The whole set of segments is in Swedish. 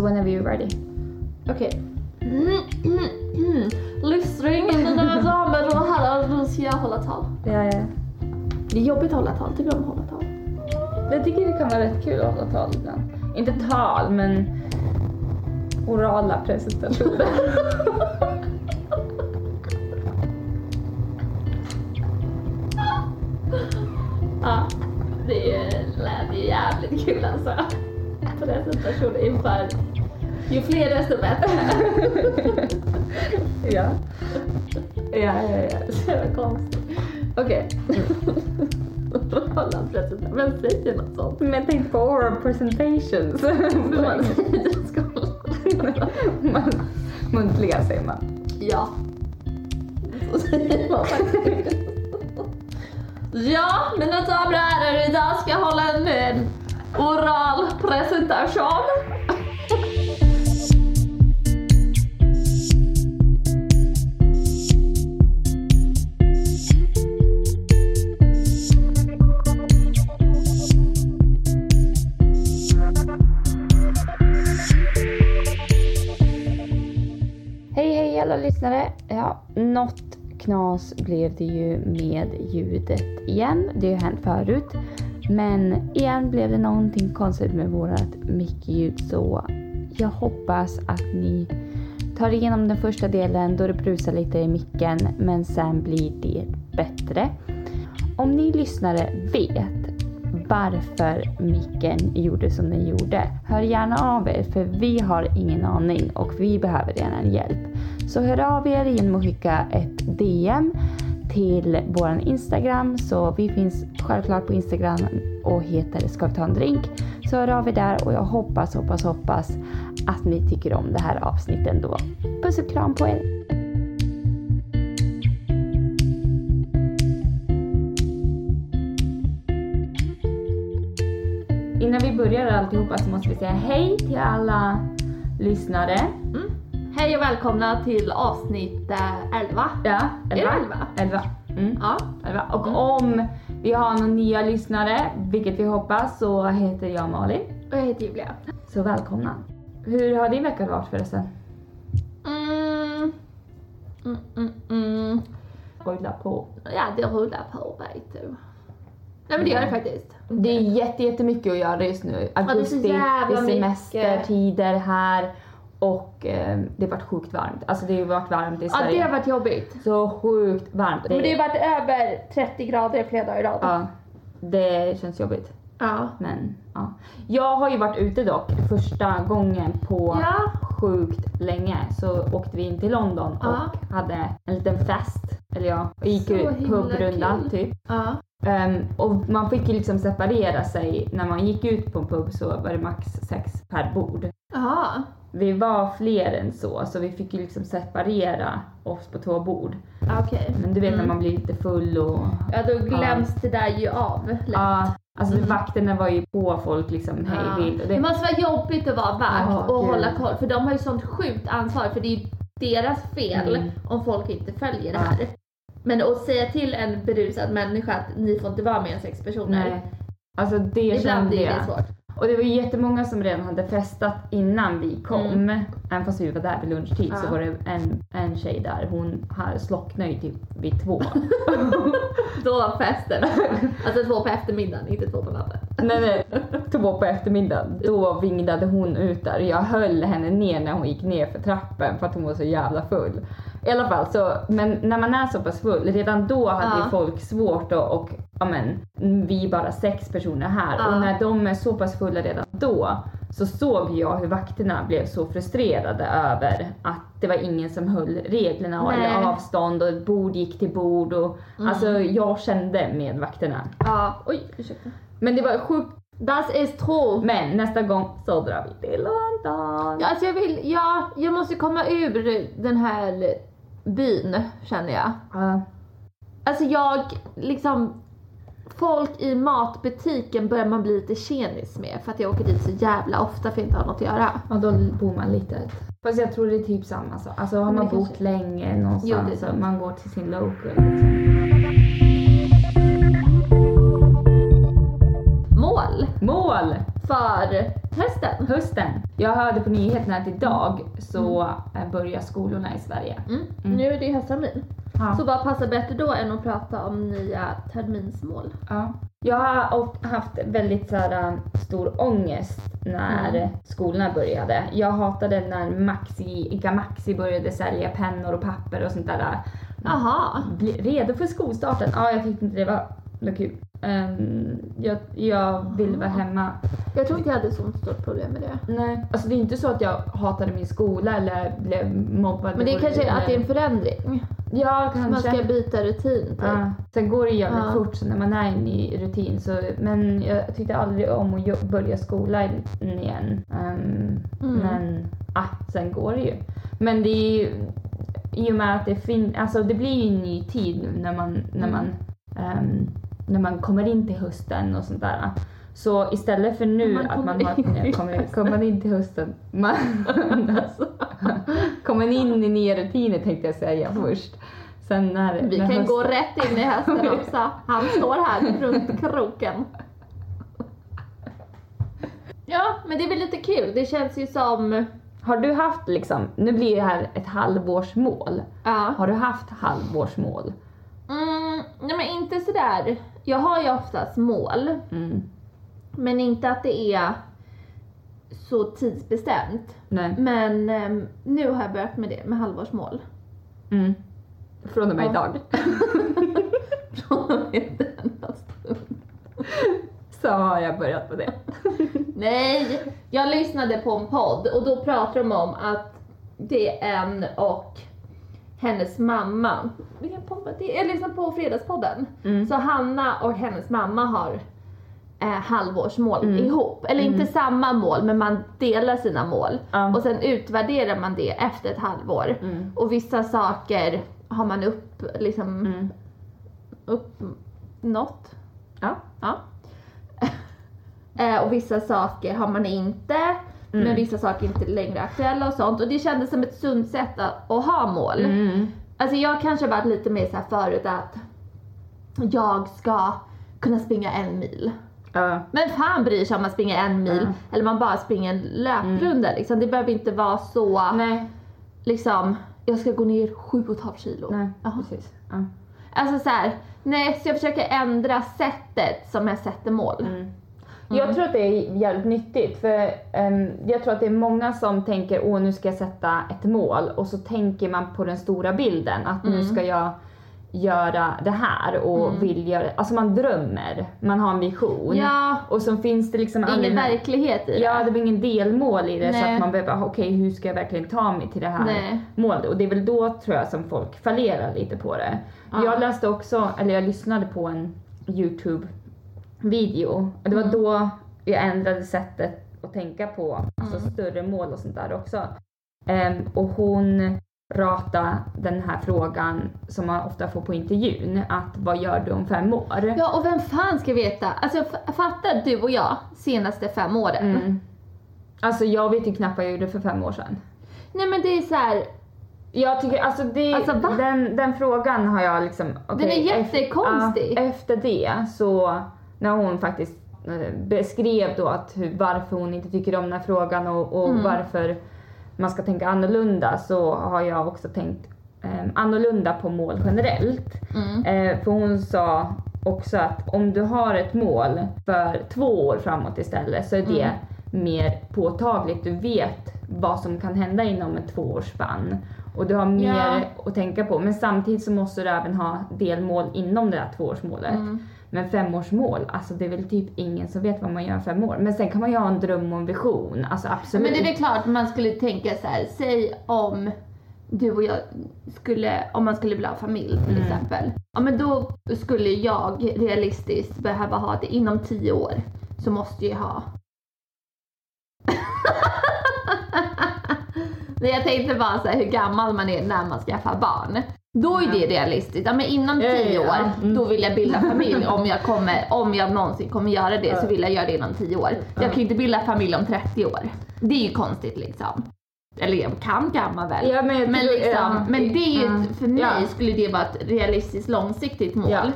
So whenever you're ready. Okej. Lystring, mina damer och herrar, nu ska jag hålla tal. Ja, ja. Det är jobbigt att hålla tal, tycker du om att hålla tal? Jag tycker det kan vara rätt kul att hålla tal ibland. Inte tal, men orala presentationer. Ja, det lät jävligt kul alltså. Presentation inför... Ju fler desto bättre. ja. Ja, ja, ja. Så jävla konstigt. Okej. Hålla presentation. Vem säger något sånt? Men jag tänkte på oral presentations. Man man, muntliga säger man. Ja. Så säger man faktiskt. Ja, mina damer och herrar, idag ska jag hålla en eh, oral presentation. Alla lyssnare! Ja, något knas blev det ju med ljudet igen. Det har ju hänt förut. Men igen blev det någonting konstigt med vårat mickljud så jag hoppas att ni tar igenom den första delen då det brusar lite i micken men sen blir det bättre. Om ni lyssnare vet varför micken gjorde som den gjorde. Hör gärna av er för vi har ingen aning och vi behöver gärna hjälp. Så hör av er genom att skicka ett DM till vår Instagram. Så vi finns självklart på Instagram och heter Ska vi ta en drink? Så hör av er där och jag hoppas, hoppas, hoppas att ni tycker om det här avsnittet ändå. Puss och kram på er! Innan vi börjar alltihopa så måste vi säga hej till alla lyssnare. Mm. Hej och välkomna till avsnitt eh, 11. Ja, Är det 11? 11. Mm. Ja. 11. Och Mm. om vi har några nya lyssnare, vilket vi hoppas, så heter jag Malin. Och jag heter Julia. Så välkomna. Hur har din vecka varit förresten? Mm. Mm, mm, mm. Skojla på. Ja, det rullar på vet du. Nej men det gör det faktiskt. Det är jätte, jättemycket att göra just nu. det Augusti, det jävla är semestertider här och eh, det har varit sjukt varmt. Alltså det har varit varmt i Ja, Sverige. det har varit jobbigt. Så sjukt varmt. Men det har varit över 30 grader flera dagar i rad. Ja, det känns jobbigt. Ja. Men ja. Jag har ju varit ute dock första gången på Ja. sjukt länge. Så åkte vi in till London Ja. och hade en liten fest. Eller ja, och gick Så ut pubrunda typ. Ja. Ehm, och man fick ju liksom separera sig. När man gick ut på en pub så var det max sex per bord. Jaha. Vi var fler än så, så vi fick ju liksom separera oss på två bord. Okej. Men du vet när Mm. man blir lite full och... Ja, då glöms det där ju av lätt. Ja, alltså Mm. vakterna var ju på folk liksom hej Ja. vilt. och Det Det, måste vara jobbigt att vara vakt Ja, och gud. hålla koll för de har ju sånt sjukt ansvar för det är ju deras fel Mm. om folk inte följer det Ja. här. Men att säga till en berusad människa att ni får inte vara mer än sex personer. nej. Alltså det Ibland kände jag. det svårt. Och det var ju jättemånga som redan hade festat innan vi kom. Mm. Även fast vi var där vid lunchtid så var det en, en tjej där, hon slocknade ju typ vid två. Då var festen. alltså två på eftermiddagen, inte två på natten. nej nej, två på eftermiddagen. Då vinglade hon ut där. Jag höll henne ner när hon gick ner för trappen för att hon var så jävla full. I alla fall så, men när man är så pass full, redan då hade Ja. ju folk svårt att och ja men, vi är bara sex personer här Ja. och när de är så pass fulla redan då så såg jag hur vakterna blev så frustrerade över att det var ingen som höll reglerna och Nej. eller avstånd och bord gick till bord och Mm. alltså jag kände med vakterna. Ja, oj ursäkta. Men det var sjukt Das is true. men nästa gång så drar vi till London. Ja, alltså jag vill, ja, jag måste komma ur den här byn känner jag. Ja. Alltså jag, liksom, folk i matbutiken börjar man bli lite tjenis med för att jag åker dit så jävla ofta för att inte ha något att göra. ja, då bor man lite. Fast jag tror det är typ samma sak. Alltså har man bott kanske- länge Jo, någonstans det är så man går till sin local liksom. Mål! För hösten. Hösten. Jag hörde på nyheterna att idag så eh, börjar skolorna i Sverige. Mm. Mm. Nu är det hösttermin. Ja. Så vad passar bättre då än att prata om nya terminsmål? Ja. Jag har haft väldigt så här, äh, stor ångest när Mm. skolorna började. Jag hatade när Maxi, Ica Maxi började sälja pennor och papper och sånt där. Jaha. Redo för skolstarten. Ja, jag tyckte inte det var, var kul. Ehm, jag, jag ville vara hemma. Jag tror inte jag hade så stort problem med det. Nej, alltså det är inte så att jag hatade min skola eller blev mobbad. Men det är kanske att det är en eller- förändring. Ja, kanske. Man ska byta rutin typ. Ja. Sen går det jävligt Ja. fort så när man är inne i rutin. Så, men jag tyckte aldrig om att börja skolan igen. Ehm, Mm. Men ah, sen går det ju. Men det är ju i och med att det finns, alltså det blir ju en ny tid nu när man, när Mm. man, ehm, när man kommer in till hösten och sånt där. Så istället för nu Man att man kommer har, in kommer, kommer in till hösten, man, alltså, kommer in i nya rutiner tänkte jag säga först. Sen när, Vi när kan hösten- gå rätt in i hösten också. Han står här runt kroken. Ja, men det är väl lite kul. Det känns ju som... Har du haft liksom, nu blir det här ett halvårsmål. Ja. Har du haft halvårsmål? Mm, nej men inte sådär. Jag har ju oftast mål. Mm. Men inte att det är så tidsbestämt. Nej. Men ehm, nu har jag börjat med det, med halvårsmål. Mm. Från och med Ja. idag. Från och med denna stund. Så har jag börjat med det. Nej, jag lyssnade på en podd och då pratade de om att det är en och hennes mamma. Vilken podd var det? Jag lyssnade på Fredagspodden. Mm. Så Hanna och hennes mamma har eh, halvårsmål Mm. ihop. Eller inte samma mål, men man delar sina mål. Ja. Och sen utvärderar man det efter ett halvår. Mm. Och vissa saker har man upp, liksom, Mm. uppnått. Ja. Ja. Eh, och vissa saker har man inte, men Mm. vissa saker är inte längre aktuella och sånt. Och det kändes som ett sunt sätt att, att ha mål. Mm. Alltså jag kanske varit lite mer så här förut att jag ska kunna springa en mil. Ja. Men fan bryr sig om man springer en mil Ja. eller man bara springer en löprunda liksom. Det behöver inte vara så Nej. liksom, jag ska gå ner sju och ett halvt kilo. Nej, precis. Ja. Alltså så här, nej så jag försöker ändra sättet som jag sätter mål. Mm. Jag tror att det är jävligt nyttigt för ehm, jag tror att det är många som tänker åh nu ska jag sätta ett mål och så tänker man på den stora bilden att nu Mm. ska jag göra det här och vill göra Alltså man drömmer, man har en vision. Ja, Och så finns det liksom ingen aldrig- verklighet i det. Ja, det blir ingen delmål i det så Nej. att man behöver, okej hur ska jag verkligen ta mig till det här Nej. målet? Och det är väl då tror jag som folk fallerar lite på det. Ja. Jag läste också, eller jag lyssnade på en YouTube-video och det var Mm. då jag ändrade sättet att tänka på, alltså Mm. större mål och sånt där också. Ehm, och hon rata den här frågan som man ofta får på intervjun, att vad gör du om fem år? Ja, och vem fan ska veta? Alltså f- fatta du och jag senaste fem åren. Mm. Alltså jag vet ju knappt vad jag gjorde för fem år sedan. Nej men det är så här, Jag tycker alltså, det, Alltså, den, den frågan har jag liksom... Den okej, är jättekonstig. Efter, efter det så, när hon faktiskt eh, beskrev då att hur, varför hon inte tycker om den här frågan och, och Mm. varför man ska tänka annorlunda så har jag också tänkt eh, annorlunda på mål generellt. mm. Eh, för hon sa också att om du har ett mål för två år framåt istället så är det Mm. mer påtagligt. Du vet vad som kan hända inom en tvåårsspann. Och du har mer Ja. att tänka på. Men samtidigt så måste du även ha delmål inom det där tvåårsmålet. Mm. Men femårsmål, alltså det är väl typ ingen som vet vad man gör om fem år. Men sen kan man ju ha en dröm och en vision. Alltså absolut. Men det är väl klart man skulle tänka så här, säg om du och jag skulle, om man skulle vilja ha familj till Mm. exempel. Ja men då skulle jag realistiskt behöva ha det inom tio år. Så måste jag ha. Nej jag tänkte bara så här, hur gammal man är när man skaffar barn. Då är det realistiskt. Ja men inom tio år, Mm. då vill jag bilda familj. Om jag, kommer, om jag någonsin kommer göra det så vill jag göra det inom tio år. Jag kan ju inte bilda familj om 30 år. Det är ju konstigt liksom. Eller jag kan kan man väl. Ja, men Men, tror- liksom, ja, men det är ju, ett- för mig ja. skulle det vara ett realistiskt långsiktigt mål.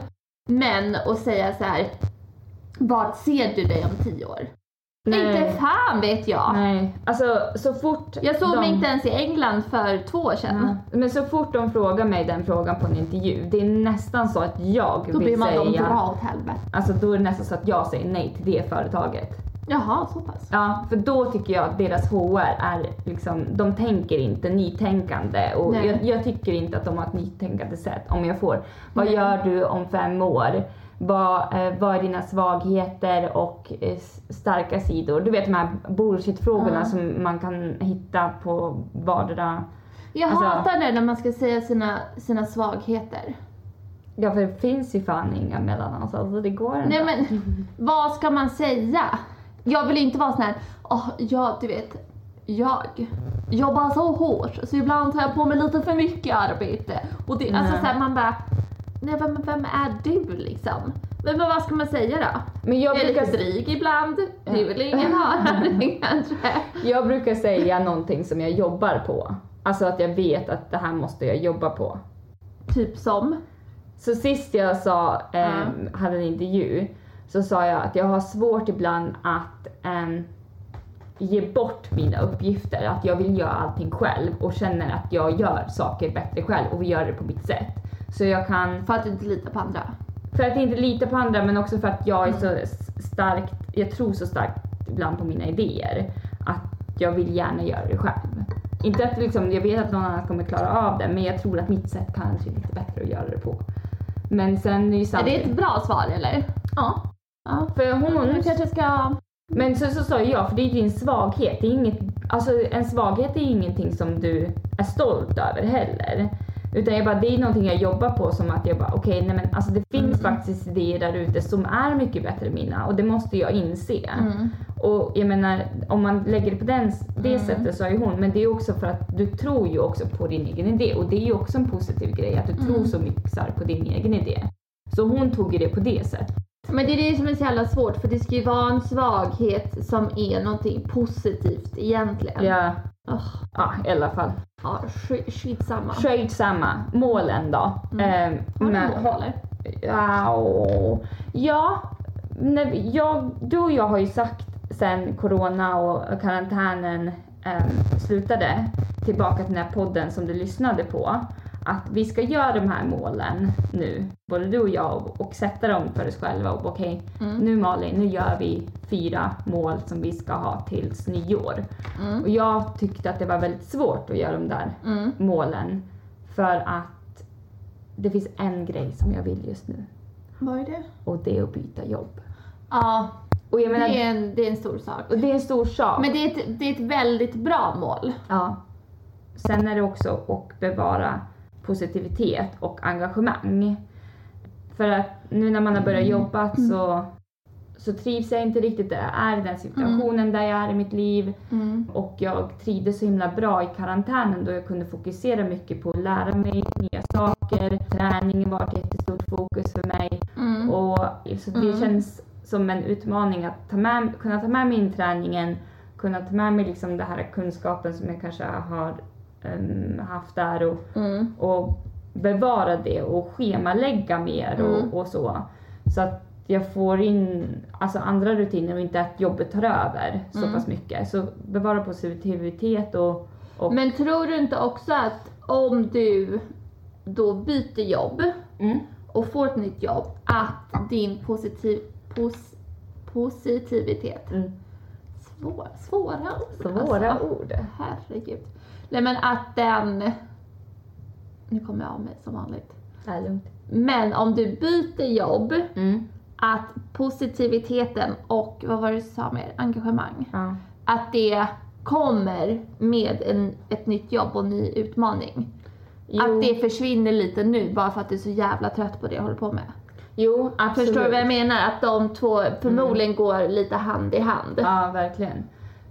Men att säga så här, vad ser du dig om tio år? Inte fan vet jag. Nej, alltså så fort Jag såg de... mig inte ens i England för två år sedan. Ja. Men så fort de frågar mig den frågan på en intervju, det är nästan så att jag Då vill blir man säga... dem dra åt helvete. Alltså då är det nästan så att jag säger nej till det företaget. Jaha, så pass. Ja, för då tycker jag att deras HR är liksom, de tänker inte nytänkande och Nej. jag, jag tycker inte att de har ett nytänkande sätt. Om jag får, vad Nej. gör du om fem år? Vad, eh, vad är dina svagheter och eh, starka sidor? Du vet de här bullshit-frågorna Ja. som man kan hitta på vardera Jag Alltså- hatar det när man ska säga sina, sina svagheter. Ja för det finns ju fan inga mellan oss, alltså det går inte. Nej men, vad ska man säga? Jag vill inte vara sån här, åh, ja du vet, jag jobbar så hårt så ibland tar jag på mig lite för mycket arbete. Och det, alltså Nej. så här, man bara, nej vem, vem är du liksom? Men, men vad ska man säga då? Men jag Jag är brukar, lite dryg ibland, det vill ingen ha här kanske. jag brukar säga någonting som jag jobbar på. Alltså att jag vet att det här måste jag jobba på. Typ som, Så sist jag sa, ehm, hade en intervju, så sa jag att jag har svårt ibland att ehm, ge bort mina uppgifter. Att jag vill göra allting själv och känner att jag gör saker bättre själv och vill göra det på mitt sätt. Så jag kan, för att du inte litar på andra. för att inte lita på andra men också för att jag är så s- starkt, jag tror så starkt ibland på mina idéer. Att jag vill gärna göra det själv. Inte att liksom, jag vet att någon annan kommer klara av det men jag tror att mitt sätt kanske är lite bättre att göra det på. Men sen är ju Är samtidigt... det ett bra svar eller? Ja. Ja. För hon... Du kanske ska... Men så, så sa jag, för det är din svaghet. Det är inget, alltså en svaghet är ingenting som du är stolt över heller. Utan jag bara, det är någonting jag jobbar på som att jag bara, okej, nej men alltså det finns Mm. faktiskt idéer där ute som är mycket bättre än mina och det måste jag inse. Mm. Och jag menar, om man lägger det på den, det Mm. sättet så är ju hon, men det är också för att du tror ju också på din egen idé och det är ju också en positiv grej att du Mm. tror så mycket starkt på din egen idé. Så hon tog ju det på det sättet. Men det är det som är så jävla svårt för det ska ju vara en svaghet som är någonting positivt egentligen. Ja, Åh, ja i alla fall. ja, skit, skitsamma. Skit samma. Målen då? Mm. Eh, men- mål? Ja, åh. ja jag, du och jag har ju sagt sen corona och karantänen eh, slutade, tillbaka till den här podden som du lyssnade på, att vi ska göra de här målen nu, både du och jag, och, och sätta dem för oss själva. Och okej, Mm. nu Malin, nu gör vi fyra mål som vi ska ha tills nyår. Mm. Och jag tyckte att det var väldigt svårt att göra de där Mm. målen för att det finns en grej som jag vill just nu Vad är det? och det är att byta jobb. Ja, Och jag menar, det är, en, det är en stor sak. och det är en stor sak. Men det är, ett, det är ett väldigt bra mål. ja. Sen är det också att bevara positivitet och engagemang. För att nu när man har börjat jobba så, så trivs jag inte riktigt där jag är i den situationen där jag är i mitt liv. Mm. Och jag trivdes så himla bra i karantänen då jag kunde fokusera mycket på att lära mig nya saker. Träningen var ett jättestort fokus för mig. Mm. Och så det Mm. känns som en utmaning att ta med, kunna ta med mig in träningen, kunna ta med mig liksom den här kunskapen som jag kanske har haft där och, Mm. och bevara det och schemalägga mer och, Mm. och så. Så att jag får in alltså andra rutiner och inte att jobbet tar över så Mm. pass mycket. Så bevara positivitet och, och Men tror du inte också att om du då byter jobb mm. och får ett nytt jobb, att din positiv, pos, positivitet, Mm. svår, svåra ord svåra alltså. ord. Herregud. Nej men att den, nu kommer jag av mig som vanligt. Det är lugnt. Men om du byter jobb, Mm. att positiviteten och, vad var det du sa mer, engagemang, Ja. att det kommer med en, ett nytt jobb och en ny utmaning. Jo, Att det försvinner lite nu bara för att du är så jävla trött på det jag håller på med. jo absolut. Förstår du vad jag menar? Att de två förmodligen går lite hand i hand. Ja, verkligen.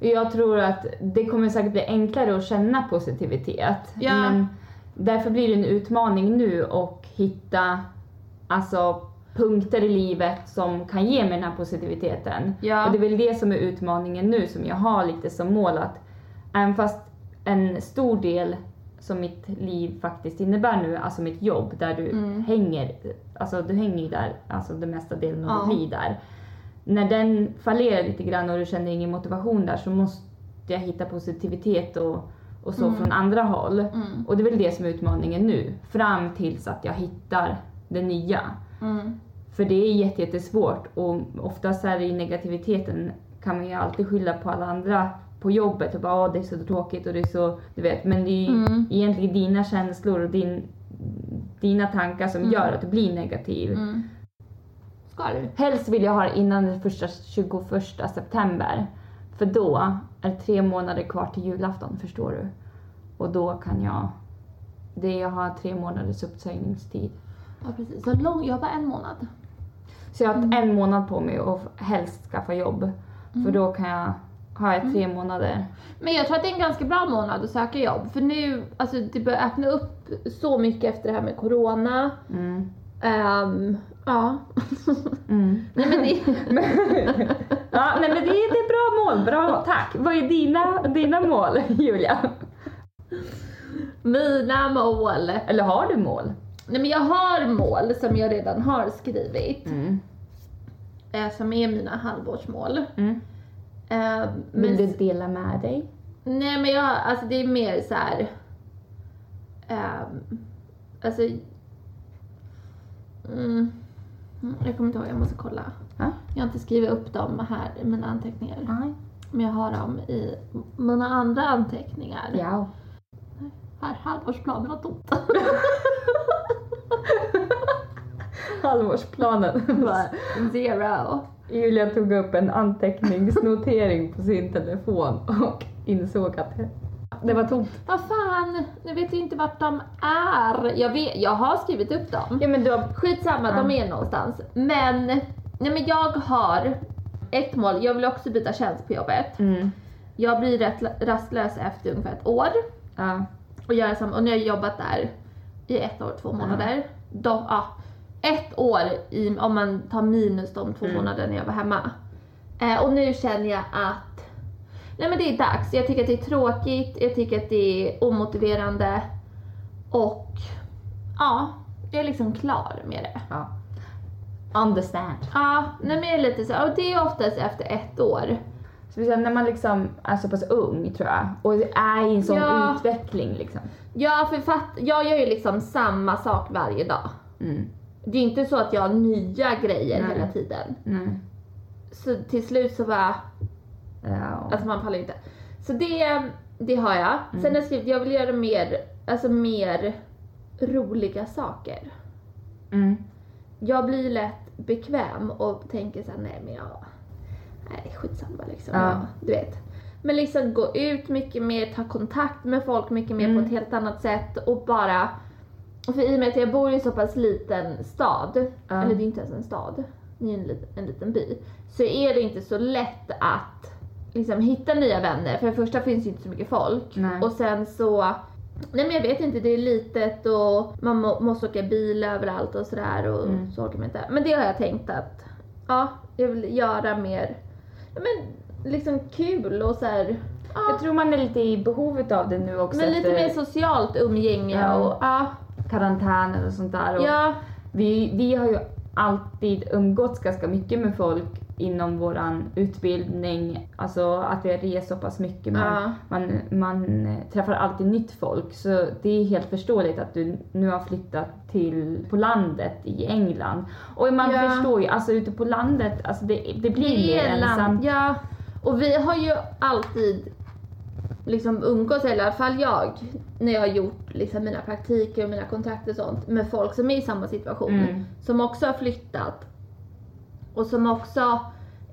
Jag tror att det kommer säkert bli enklare att känna positivitet. Ja. Men därför blir det en utmaning nu att hitta alltså, punkter i livet som kan ge mig den här positiviteten. Ja. Och det är väl det som är utmaningen nu som jag har lite som mål att även fast en stor del som mitt liv faktiskt innebär nu, alltså mitt jobb där du Mm. hänger, alltså du hänger ju där, alltså den mesta delen av Ja. ditt liv där. När den fallerar lite grann och du känner ingen motivation där så måste jag hitta positivitet och, och så Mm. från andra håll. Mm. Och det är väl det som är utmaningen nu, fram tills att jag hittar det nya. Mm. För det är jätte- jättesvårt och oftast är det ju negativiteten kan man ju alltid skylla på alla andra på jobbet och bara "Åh, det är så tråkigt och det är så, du vet. Men det är ju Mm. egentligen dina känslor och din, dina tankar som Mm. gör att du blir negativ. Mm. Ska du? Helst vill jag ha det innan den första 21 september. För då är det tre månader kvar till julafton, förstår du. Och då kan jag... Det jag har tre månaders uppsägningstid. Ja precis, så lång, jag har bara en månad. Så jag har Mm. en månad på mig att helst skaffa jobb. För då kan jag ha jag tre månader. Men jag tror att det är en ganska bra månad att söka jobb. För nu, alltså det börjar öppna upp så mycket efter det här med corona. Mm. Ehm, ja. Mm. Nej men det... Ja, nej, men det, är- det är bra mål. Bra, tack. Vad är dina, dina mål, Julia? Mina mål. Eller har du mål? Nej men jag har mål som jag redan har skrivit. Mm. eh, som är mina halvårsmål. Mm. Eh, Vill men, du dela med dig? Nej men jag, alltså det är mer så här. ehm, alltså. Mm, mm, jag kommer inte ihåg, jag måste kolla. Ja. Jag har inte skrivit upp dem här i mina anteckningar. Nej. Men jag har dem i mina andra anteckningar. Ja. Här, halvårsplanen var tomt. Halvårsplanen. Bara, Zero. Julia tog upp en anteckningsnotering på sin telefon och insåg att det, var tomt. Vad fan, nu vet jag inte vart de är. Jag, vet, jag har skrivit upp dem. Ja men du har... Skitsamma, de är någonstans. Men, nej men jag har ett mål, jag vill också byta tjänst på jobbet. Mm. Jag blir rätt rastlös efter ungefär ett år. Ja. Och, göra samma, och nu har jag jobbat där i ett år, två månader. Då, ja, ett år i, om man tar minus de två Mm. månaderna jag var hemma. Eh, och nu känner jag att nej men det är dags. Jag tycker att det är tråkigt, jag tycker att det är omotiverande och ja, jag är liksom klar med det. ja. Understand. Ja, nej men jag är lite så, och det är oftast efter ett år. Speciellt när man liksom är så pass ung tror jag och är i en sån Ja. utveckling liksom. Ja, för fatt, jag gör ju liksom samma sak varje dag. Mm. Det är inte så att jag har nya grejer Nej. hela tiden. Mm. Så till slut så bara, Ja. alltså man pallar inte. Så det, det har jag. Sen har jag skrivit, jag vill göra mer, alltså mer roliga saker. Mm. Jag blir lätt bekväm och tänker såhär, nej men jag, nej skitsamma liksom. Ja. Ja, du vet. Men liksom gå ut mycket mer, ta kontakt med folk mycket mer Mm. på ett helt annat sätt och bara, och för i och med att jag bor i så pass liten stad, Ja. eller det är inte ens en stad, det är en en liten by, så är det inte så lätt att liksom hitta nya vänner. För det första finns ju inte så mycket folk Nej. och sen så Nej men jag vet inte, det är litet och man må, måste åka bil överallt och sådär och Mm. så orkar man inte. Men det har jag tänkt att, ja, jag vill göra mer, ja, men liksom kul och så här. Ja, Jag tror man är lite i behovet av det nu också men lite efter mer socialt umgänge Ja. och ja, karantänen och sånt där. Och ja, vi, vi har ju alltid umgåtts ganska mycket med folk inom våran utbildning, alltså att vi reser så pass mycket. Men Ja. man, man träffar alltid nytt folk så det är helt förståeligt att du nu har flyttat till på landet i England. Och man Ja. förstår ju, alltså ute på landet, alltså det, det blir det mer ensamt. ja. Och vi har ju alltid liksom umgås, eller i alla fall jag, när jag har gjort liksom mina praktiker och mina kontakter och sånt med folk som är i samma situation. Mm. Som också har flyttat och som också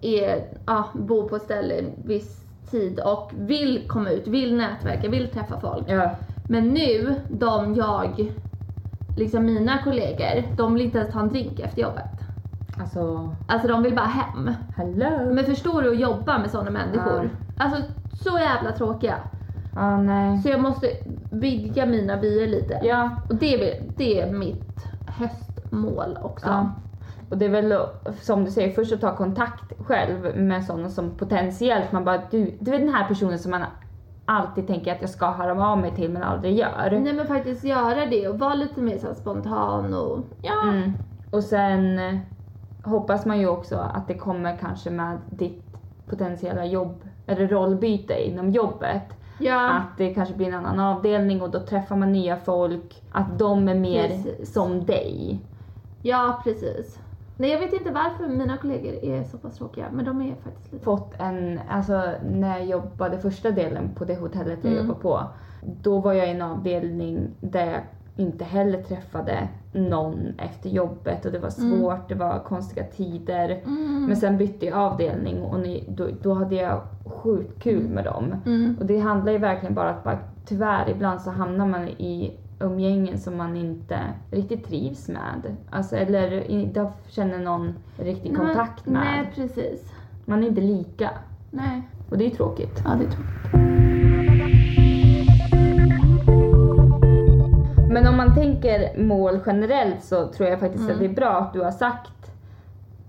är, ja, bor på ett ställe viss tid och vill komma ut, vill nätverka, vill träffa folk. Ja. Men nu, de jag, liksom mina kollegor, de vill inte ens ta en drink efter jobbet. Alltså, Alltså de vill bara hem. hello! Men förstår du att jobba med sådana människor? Alltså så jävla tråkiga. Ja, nej. Så jag måste vidga mina vyer lite. Ja, Och det är, det är mitt höstmål också. Ja. Och det är väl som du säger, först att ta kontakt själv med sådana som potentiellt man bara, du, du är den här personen som man alltid tänker att jag ska höra av mig till men aldrig gör. Nej men faktiskt göra det och vara lite mer så spontan och ja. Mm. Och sen, hoppas man ju också att det kommer kanske med ditt potentiella jobb eller rollbyte inom jobbet. Ja, Att det kanske blir en annan avdelning och då träffar man nya folk. Att de är mer Precis. som dig. ja precis. Nej jag vet inte varför mina kollegor är så pass tråkiga men de är faktiskt lite... Fått en, alltså när jag jobbade första delen på det hotellet jag Mm. jobbade på. Då var jag i en avdelning där jag inte heller träffade någon efter jobbet och det var Mm. svårt, det var konstiga tider. Mm. Men sen bytte jag avdelning och ni, då, då hade jag sjukt kul med dem. Mm. Och det handlar ju verkligen bara att bara, tyvärr ibland så hamnar man i umgängen som man inte riktigt trivs med. Alltså eller inte känner någon riktig kontakt med. Nej precis. Man är inte lika. Nej. Och det är tråkigt. Ja det tror jag. Men om man tänker mål generellt så tror jag faktiskt Mm. att det är bra att du har sagt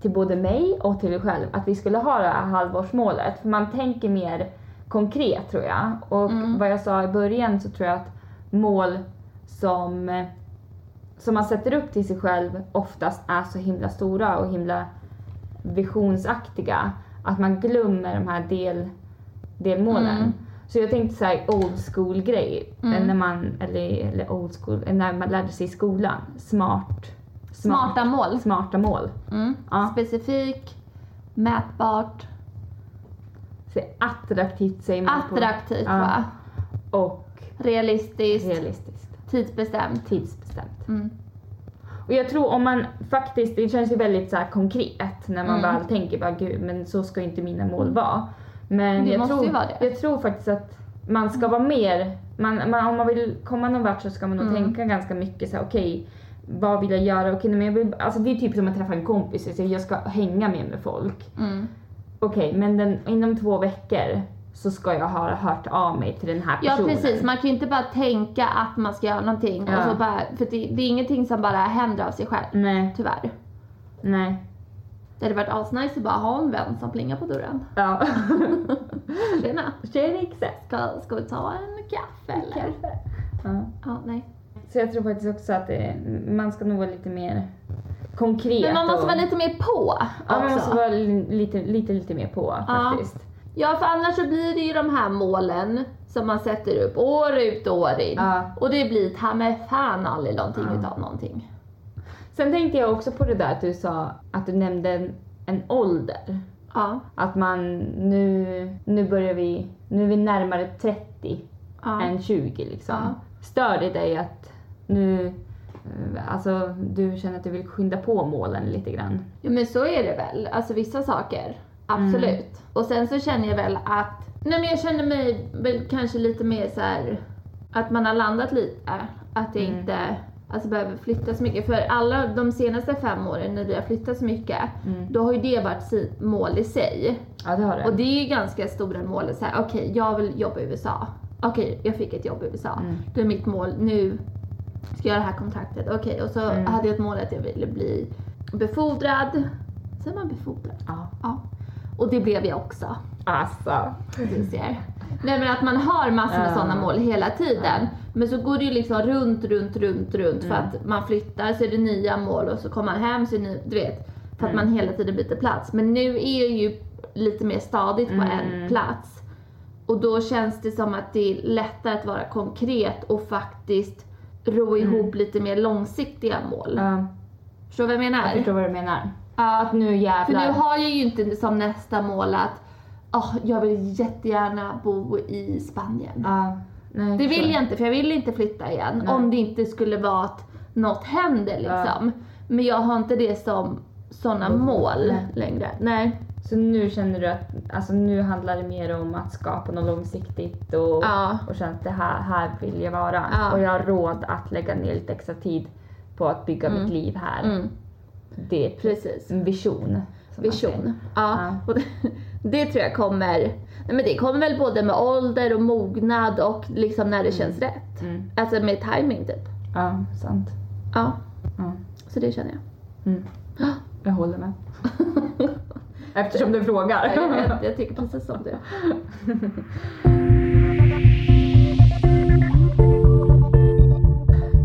till både mig och till dig själv att vi skulle ha det här halvårsmålet. För man tänker mer konkret tror jag. Och Mm. vad jag sa i början så tror jag att mål som, som man sätter upp till sig själv oftast är så himla stora och himla visionsaktiga. Att man glömmer de här del, delmålen. Mm. Så jag tänkte så här old school grej. Mm. När man, eller, eller old school, när man lärde sig i skolan. Smart. Smarta mål. Smarta mål. Mm. Ja. Specifik, mätbart, Så attraktivt säger man på- attraktivt Ja. va? Och Realistiskt, realistiskt. Tidsbestämt. Tidsbestämt. Mm. Och jag tror om man faktiskt, det känns ju väldigt så konkret när man Mm. väl tänker bara gud men så ska inte mina mål vara. Men Det jag, måste tror, ju vara det. jag tror faktiskt att man ska vara mer, man, man, om man vill komma någon vart så ska man nog Mm. tänka ganska mycket så här, okej vad vill jag göra? Okej, men jag vill, alltså det är typ som att träffa en kompis, så jag ska hänga mer med folk. Mm. Okej, men den, inom två veckor så ska jag ha hört av mig till den här Ja personen. precis, man kan ju inte bara tänka att man ska göra någonting Ja. och så bara, för det, det är ingenting som bara händer av sig själv. Nej, Tyvärr. nej. Det hade varit asnice att bara ha en vän som plingar på dörren. Ja. Tjena, Tjenix! ska, ska vi ta en kaffe eller? Ja. Ja, nej. Så jag tror faktiskt också att det, man ska nog vara lite mer konkret. Men man måste och, vara lite mer på Ja, man måste också. vara li- lite, lite, lite mer på Ja. faktiskt. Ja, för annars så blir det ju de här målen som man sätter upp år ut och år in. Ja. Och det blir ta med fan aldrig någonting Ja. utav någonting. Sen tänkte jag också på det där att du sa att du nämnde en, en ålder. Ja. Att man nu, nu börjar vi, nu är vi närmare 30 Ja. än 20 liksom. Ja. Stör det dig att nu, eh, alltså du känner att du vill skynda på målen lite grann? Ja men så är det väl, alltså vissa saker. Absolut. Mm. Och sen så känner jag väl att, nej men jag känner mig väl kanske lite mer så här att man har landat lite. Att det Mm. inte alltså, behöver flytta så mycket. För alla de senaste fem åren när vi har flyttat så mycket, Mm. då har ju det varit mål i sig. Ja det har du. Och det är ju ganska stora mål. Okej, jag vill jobba i USA. Okej, jag fick ett jobb i USA. Mm. Då är mitt mål, nu ska jag göra det här kontraktet. Okej, och så Mm. hade jag ett mål att jag ville bli befordrad. Säger man befordrad? Ja. Ja. Och det blev jag också. Alltså. Du ser. Nej men att man har massor med Ja. sådana mål hela tiden. Men så går det ju liksom runt, runt, runt, runt för Mm. att man flyttar så är det nya mål och så kommer man hem så är det ny, du vet. För att Mm. man hela tiden byter plats. Men nu är jag ju lite mer stadigt på en Mm. plats. Och då känns det som att det är lättare att vara konkret och faktiskt ro ihop lite mer långsiktiga mål. Mm. Ja, Förstår du vad jag menar? jag förstår vad du menar. Att nu för jävlar. nu har jag ju inte som nästa mål att "Åh, jag vill jättegärna bo i Spanien. Ja, nej, Det så. vill jag inte för jag vill inte flytta igen Nej. om det inte skulle vara att något händer liksom. Men jag har inte det som sådana Mm. mål Nej. längre. Nej. Så nu känner du att alltså nu handlar det mer om att skapa något långsiktigt och, Ja. och känna att det här, här vill jag vara. Ja. Och jag har råd att lägga ner lite extra tid på att bygga Mm. mitt liv här. Mm, Det är precis. en vision. Vision. Ja. Ja. Det, det tror jag kommer, nej men det kommer väl både med ålder och mognad och liksom när det känns rätt. Mm. Alltså med timing typ. Ja, sant. Ja, Ja. så det känner jag. Mm. Jag håller med. Eftersom du frågar. Jag, jag, jag tycker precis som du.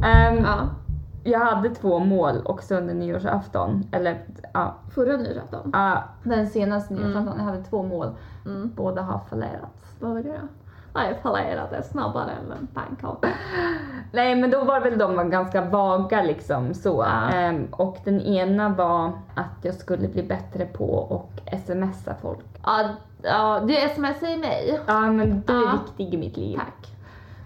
Ehm, Ja. Jag hade två mål också under nyårsafton. Eller ja, Förra nyårsafton. ja, den senaste nyårsafton. Mm. Jag hade två mål. Mm. Båda har fallerats. Vad var det då? Nej, fallerade snabbare än en pannkaka. Nej men då var väl de ganska vaga liksom så. Ja. Ehm, och den ena var att jag skulle bli bättre på att smsa folk. Ja, ja, du smsar ju mig. Ja men du är Ja. viktig i mitt liv. Tack.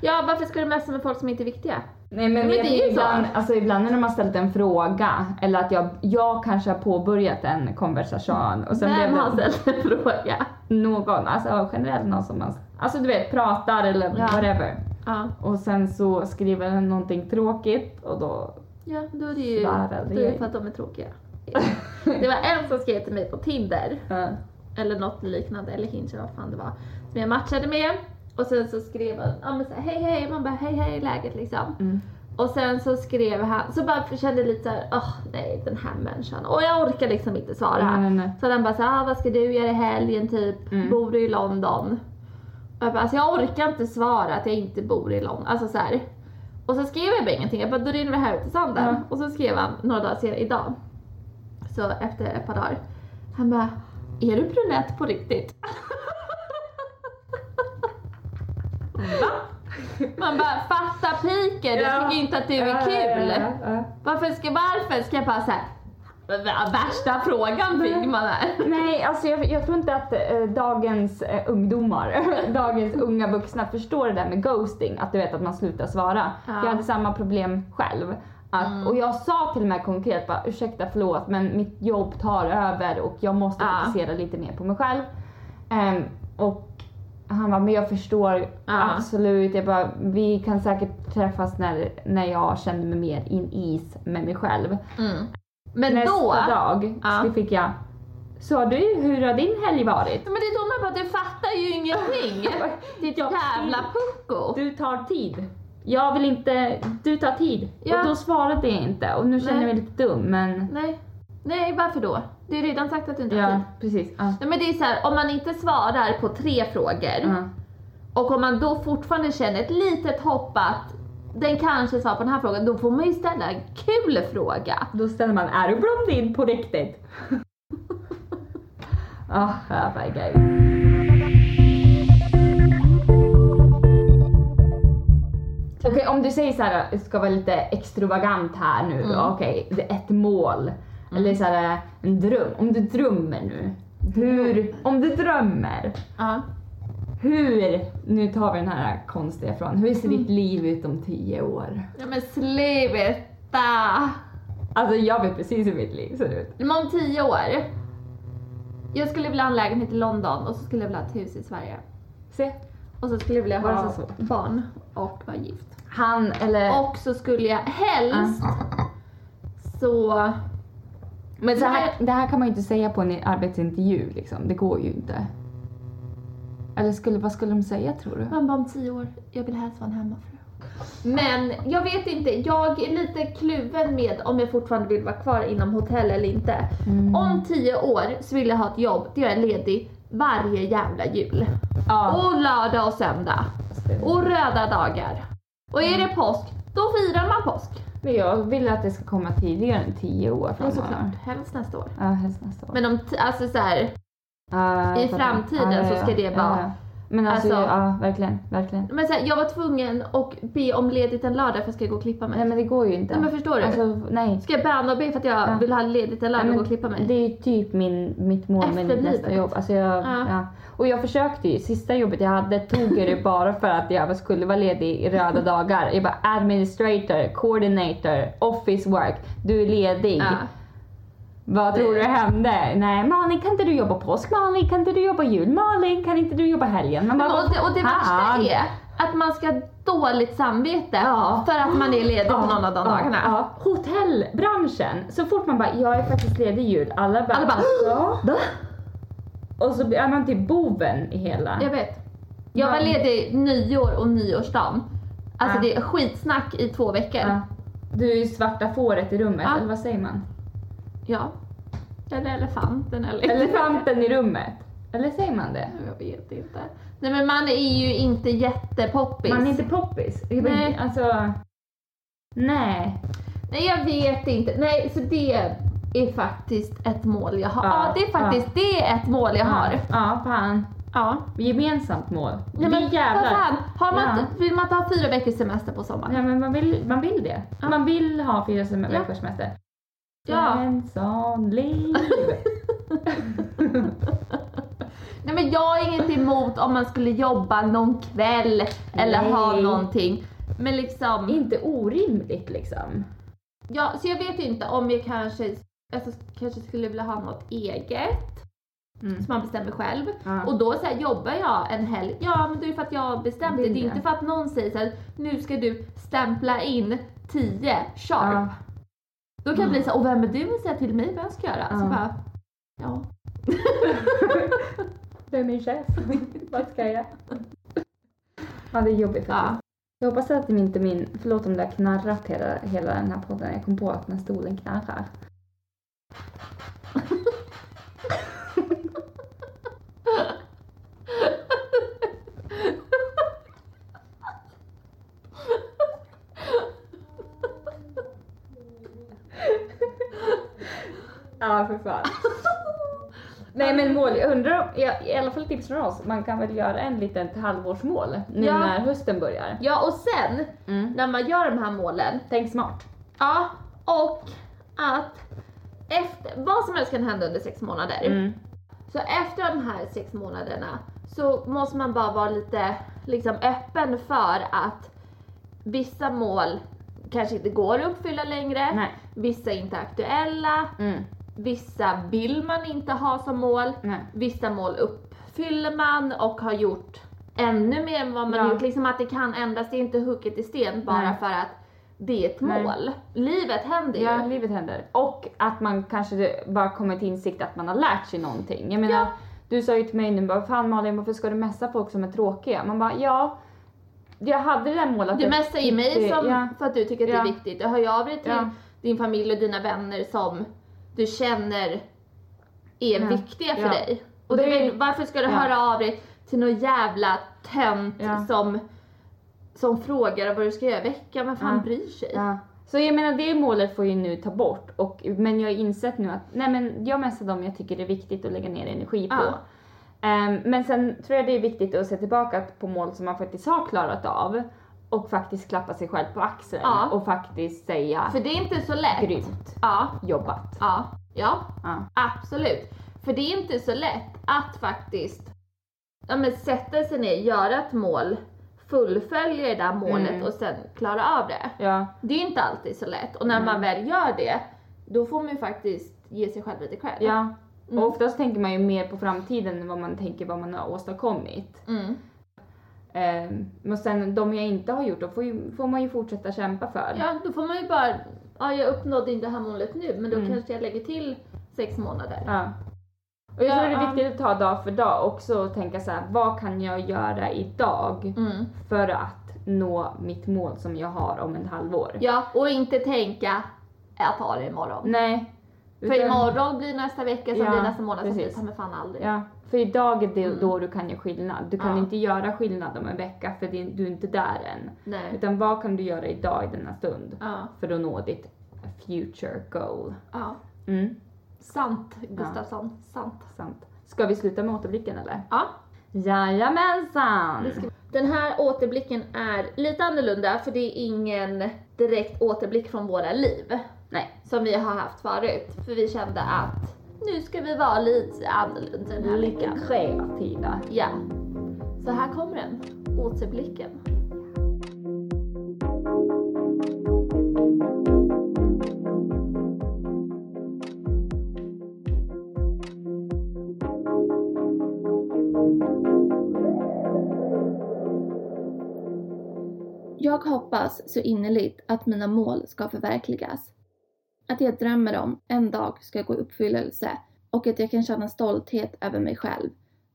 Ja, varför ska du messa med folk som inte är viktiga? Nej men, men det är så. ibland, alltså, ibland när de har ställt en fråga eller att jag, jag kanske har påbörjat en konversation och sen Vem blev har ställt en fråga? någon, alltså generellt någon som man, alltså du vet pratar eller Ja. whatever. Ja, Och sen så skriver den någonting tråkigt och då, ja då är det ju det är för att de är tråkiga. Det var en som skrev till mig på Tinder, ja. eller något liknande, eller Hinge vad fan det var, som jag matchade med. Och sen så skrev han, ja men så här, hej hej, man bara hej hej läget liksom. Mm. Och sen så skrev han, så bara kände lite såhär, åh nej den här människan. Och jag orkar liksom inte svara. Nej, nej, nej. Så han bara såhär, ah, vad ska du göra i helgen typ? Mm. Bor du i London? Och jag bara, alltså jag orkar inte svara att jag inte bor i London. Alltså så här. Och så skrev jag bara ingenting, jag bara, då rinner vi här ut till sanden. Ja. Och så skrev han några dagar senare, idag. Så efter ett par dagar. Han bara, är du brunett på riktigt? Man bara, fatta piken, jag Ja. tycker inte att du är kul. Varför ska, varför ska jag bara såhär, värsta frågan fick man här. Nej, alltså jag, jag tror inte att eh, dagens eh, ungdomar, dagens unga vuxna förstår det där med ghosting, att du vet att man slutar svara. Ja. Jag hade samma problem själv. Att, Mm. Och jag sa till och med konkret bara ursäkta förlåt men mitt jobb tar över och jag måste Ja. fokusera lite mer på mig själv. Ehm, och han bara, men jag förstår Ja. absolut. Jag bara, vi kan säkert träffas när, när jag känner mig mer in is med mig själv. Mm. Men Nästa då, dag Ja. så fick jag, sa du hur har din helg varit? men det är då man bara, du fattar ju ingenting. Ditt jävla pucko. Du tar tid. Jag vill inte, du tar tid. Ja. Och då svarade jag inte och nu känner jag mig lite dum men... Nej, nej varför då? Du har redan sagt att du inte har Ja, tid. precis. Ja. Nej men det är så här, om man inte svarar på tre frågor Ja. och om man då fortfarande känner ett litet hopp att den kanske svarar på den här frågan, då får man ju ställa en kul fråga. Då ställer man, är du blondin på riktigt? Ah, oh, herregud. Okej, om du säger så här, jag ska vara lite extravagant här nu då. Mm. Okej, det är ett mål. Eller så här, en dröm. Om du drömmer nu. Hur, om du drömmer. Ja. Hur, nu tar vi den här konstiga frågan. Hur ser Mm. ditt liv ut om tio år? Ja men sluta! Alltså jag vet precis hur mitt liv ser ut. Men om tio år. Jag skulle vilja ha en lägenhet i London och så skulle jag vilja ha ett hus i Sverige. Se. Och så skulle jag vilja ha så. barn och vara gift. Han eller... Och så skulle jag helst så... Men så här, det här kan man ju inte säga på en arbetsintervju liksom. Det går ju inte. Eller skulle, vad skulle de säga tror du? Man bara om tio år, jag vill helst vara en hemmafru. Men jag vet inte, jag är lite kluven med om jag fortfarande vill vara kvar inom hotell eller inte. Mm. Om tio år så vill jag ha ett jobb där jag är ledig varje jävla jul. Ja. Och lördag och söndag. Och röda dagar. Och är det påsk, då firar man påsk. Men jag vill att det ska komma tidigare än tio år Ja framöver. såklart, helst nästa år. Ja, helst nästa år. Men om, alltså så här, Ja, i framtiden så ska det vara- ja. Men alltså, Alltså- ja verkligen, verkligen. men så här, jag var tvungen att be om ledigt en lördag för att jag ska gå och klippa mig. Nej men det går ju inte. Nej, men förstår du? Alltså, nej. Ska jag böna och be för att jag Ja. vill ha ledigt en lördag och gå och klippa mig? Det är ju typ min, mitt mål med mitt nästa jobb. Alltså jag, Ja. ja. Och jag försökte ju, sista jobbet jag hade tog jag det bara för att jag skulle vara ledig i röda dagar. Jag bara administrator, coordinator, office work, du är ledig. Ja. Vad tror du hände? Nej Malin kan inte du jobba påsk? Malin kan inte du jobba jul? Malin kan inte du jobba helgen? Man bara, Och det, och det värsta är att man ska ha dåligt samvete Ja. för att man är ledig på någon av de ja, dagarna. Ja. Hotellbranschen, så fort man bara jag är faktiskt ledig jul, alla bara, Alla bara, ja. Och så är man typ boven i hela. Jag vet. Jag var Ja. ledig nyår och nyårsdagen. Alltså Ja. det är skitsnack i två veckor. Ja. Du är ju svarta fåret i rummet, Ja. eller vad säger man? Ja. Eller elefanten eller... Elefanten i rummet. Eller säger man det? Jag vet inte. Nej men man är ju inte jättepoppis. Man är inte poppis. Jag Nej. Alltså, nej. Nej jag vet inte. Nej så det är faktiskt ett mål jag har. Ja, Ja, det är faktiskt det är ett mål jag har. Ja, fan. Ja. Gemensamt mål. Nej, men det jävlar. fan, har man, Ja. vill man inte ha fyra veckors semester på sommaren? Ja men man vill, man vill det. Ja. Man vill ha fyra sem- Ja. veckors semester. Ja. Svensson liv. Nej men jag har inget emot om man skulle jobba någon kväll eller ha någonting. Men liksom, Inte orimligt liksom. ja, så jag vet inte om jag kanske, alltså, kanske skulle vilja ha något eget Mm. som man bestämmer själv. Ja. Och då så här, jobbar jag en helg, ja men det är för att jag har bestämt det. Det är det. inte för att någon säger så här, nu ska du stämpla in 10 sharp. Ja. Då kan jag bli så här, och vem är du att säga till mig vad jag ska göra? Så Ja. bara, ja. Vem är chef? Vad ska jag göra? Ja, det är jobbigt Ja. Jag hoppas att det inte min, förlåt om det har knarrat hela, hela den här podden. Jag kom på att den här stolen knarrar. Fan. Nej men mål, jag undrar i alla fall tips från oss, man kan väl göra en litet halvårsmål nu Ja. när hösten börjar. Ja och sen Mm. när man gör de här målen, Tänk smart. ja och att efter, vad som helst kan hända under sex månader. Mm. Så efter de här sex månaderna så måste man bara vara lite liksom öppen för att vissa mål kanske inte går att uppfylla längre, Nej. vissa är inte aktuella, Mm. Vissa vill man inte ha som mål, Nej. vissa mål uppfyller man och har gjort ännu mer än vad man Ja. gjort. Liksom att det kan ändras, det är inte hugget i sten bara Nej. för att det är ett Nej. mål. Livet händer ju. Ja, livet händer. Och att man kanske bara kommer till insikt att man har lärt sig någonting. Jag menar, Ja. du sa ju till mig nu bara, fan Malin varför ska du messa folk som är tråkiga? Man bara, ja. Jag hade det där målet. Du jag messar ju mig som, Ja. för att du tycker att det är viktigt. Du hör ju av dig till din familj och dina vänner som du känner är Ja. viktiga för Ja. dig. Och Det är, varför ska du Ja. höra av dig till någon jävla tönt som, som frågar vad du ska göra i veckan? Vem fan Ja. bryr sig? Så jag menar det målet får ju nu ta bort. Och, men jag har insett nu att nej men jag messar dem jag tycker det är viktigt att lägga ner energi på. Ehm, men sen tror jag det är viktigt att se tillbaka på mål som man faktiskt har klarat av. Och faktiskt klappa sig själv på axeln. Ja. Och faktiskt säga För det är inte så lätt. grymt Ja, jobbat. ja, ja. Ja. Absolut. För det är inte så lätt att faktiskt ja, men sätta sig ner, göra ett mål, fullfölja det där målet Mm. och sen klara av det. Ja. Det är inte alltid så lätt och när Mm. man väl gör det, då får man ju faktiskt ge sig själv lite cred. ja. Mm. Och oftast tänker man ju mer på framtiden än vad man tänker vad man har åstadkommit. Mm. Ehm, men sen de jag inte har gjort, då får, ju, får man ju fortsätta kämpa för. Ja, då får man ju bara, ja jag uppnådde inte det här målet nu, men då Mm. kanske jag lägger till sex månader. Ja. Och jag Ja, tror det är viktigt att ta dag för dag också och tänka så här, vad kan jag göra idag Mm. för att nå mitt mål som jag har om en halvår? Ja, och inte tänka, jag tar det imorgon. Nej. För utan- imorgon blir nästa vecka, sen Ja, blir nästa månad, sen blir mig fan aldrig. Ja, för idag är det Mm. då du kan göra skillnad. Du kan Ja. inte göra skillnad om en vecka för det- du är inte där än. Nej. Utan vad kan du göra idag i denna stund Ja, för att nå ditt future goal? ja. Mm, Sant Gustafsson, sant. sant. Ska vi sluta med återblicken eller? Ja, Jajamensan! det. Den här återblicken är lite annorlunda för det är ingen direkt återblick från våra liv Nej. som vi har haft förut. För vi kände att nu ska vi vara lite annorlunda den här Lite veckan. kreativa. Ja. Så här kommer den, återblicken. Jag hoppas så innerligt att mina mål ska förverkligas. Att jag drömmer om en dag ska gå i uppfyllelse och att jag kan känna stolthet över mig själv.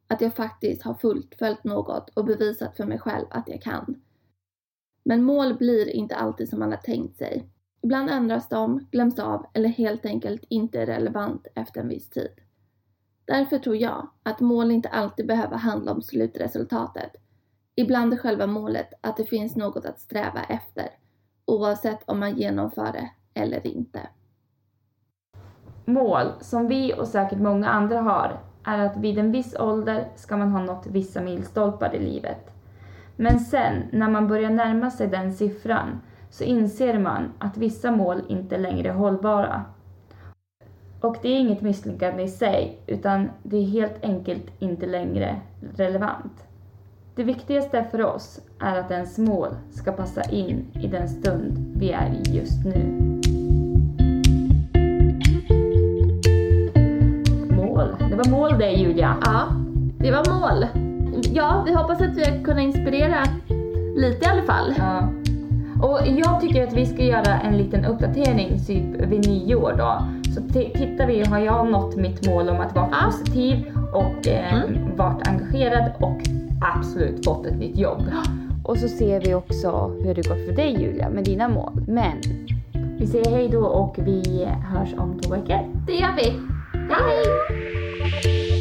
Att jag faktiskt har fullföljt något och bevisat för mig själv att jag kan. Men mål blir inte alltid som man har tänkt sig. Ibland ändras de, glöms av eller helt enkelt inte är relevant efter en viss tid. Därför tror jag att mål inte alltid behöver handla om slutresultatet. Ibland är själva målet att det finns något att sträva efter, oavsett om man genomför det eller inte. Mål som vi och säkert många andra har är att vid en viss ålder ska man ha nått vissa milstolpar i livet. Men sen, när man börjar närma sig den siffran, så inser man att vissa mål inte längre är hållbara. Och det är inget misslyckande i sig, utan det är helt enkelt inte längre relevant. Det viktigaste för oss är att ens mål ska passa in i den stund vi är i just nu. Det var mål det Julia. Ja, det var mål. Ja, vi hoppas att vi har kunnat inspirera lite i alla fall. Ja. Och jag tycker att vi ska göra en liten uppdatering typ vid nyår då. Så tittar vi, har jag nått mitt mål om att vara Ja. positiv och eh, Mm. varit engagerad och absolut fått ett nytt jobb. Och så ser vi också hur det går för dig Julia med dina mål. Men vi säger hej då och vi hörs om två veckor. Det gör vi. Hej! Bye.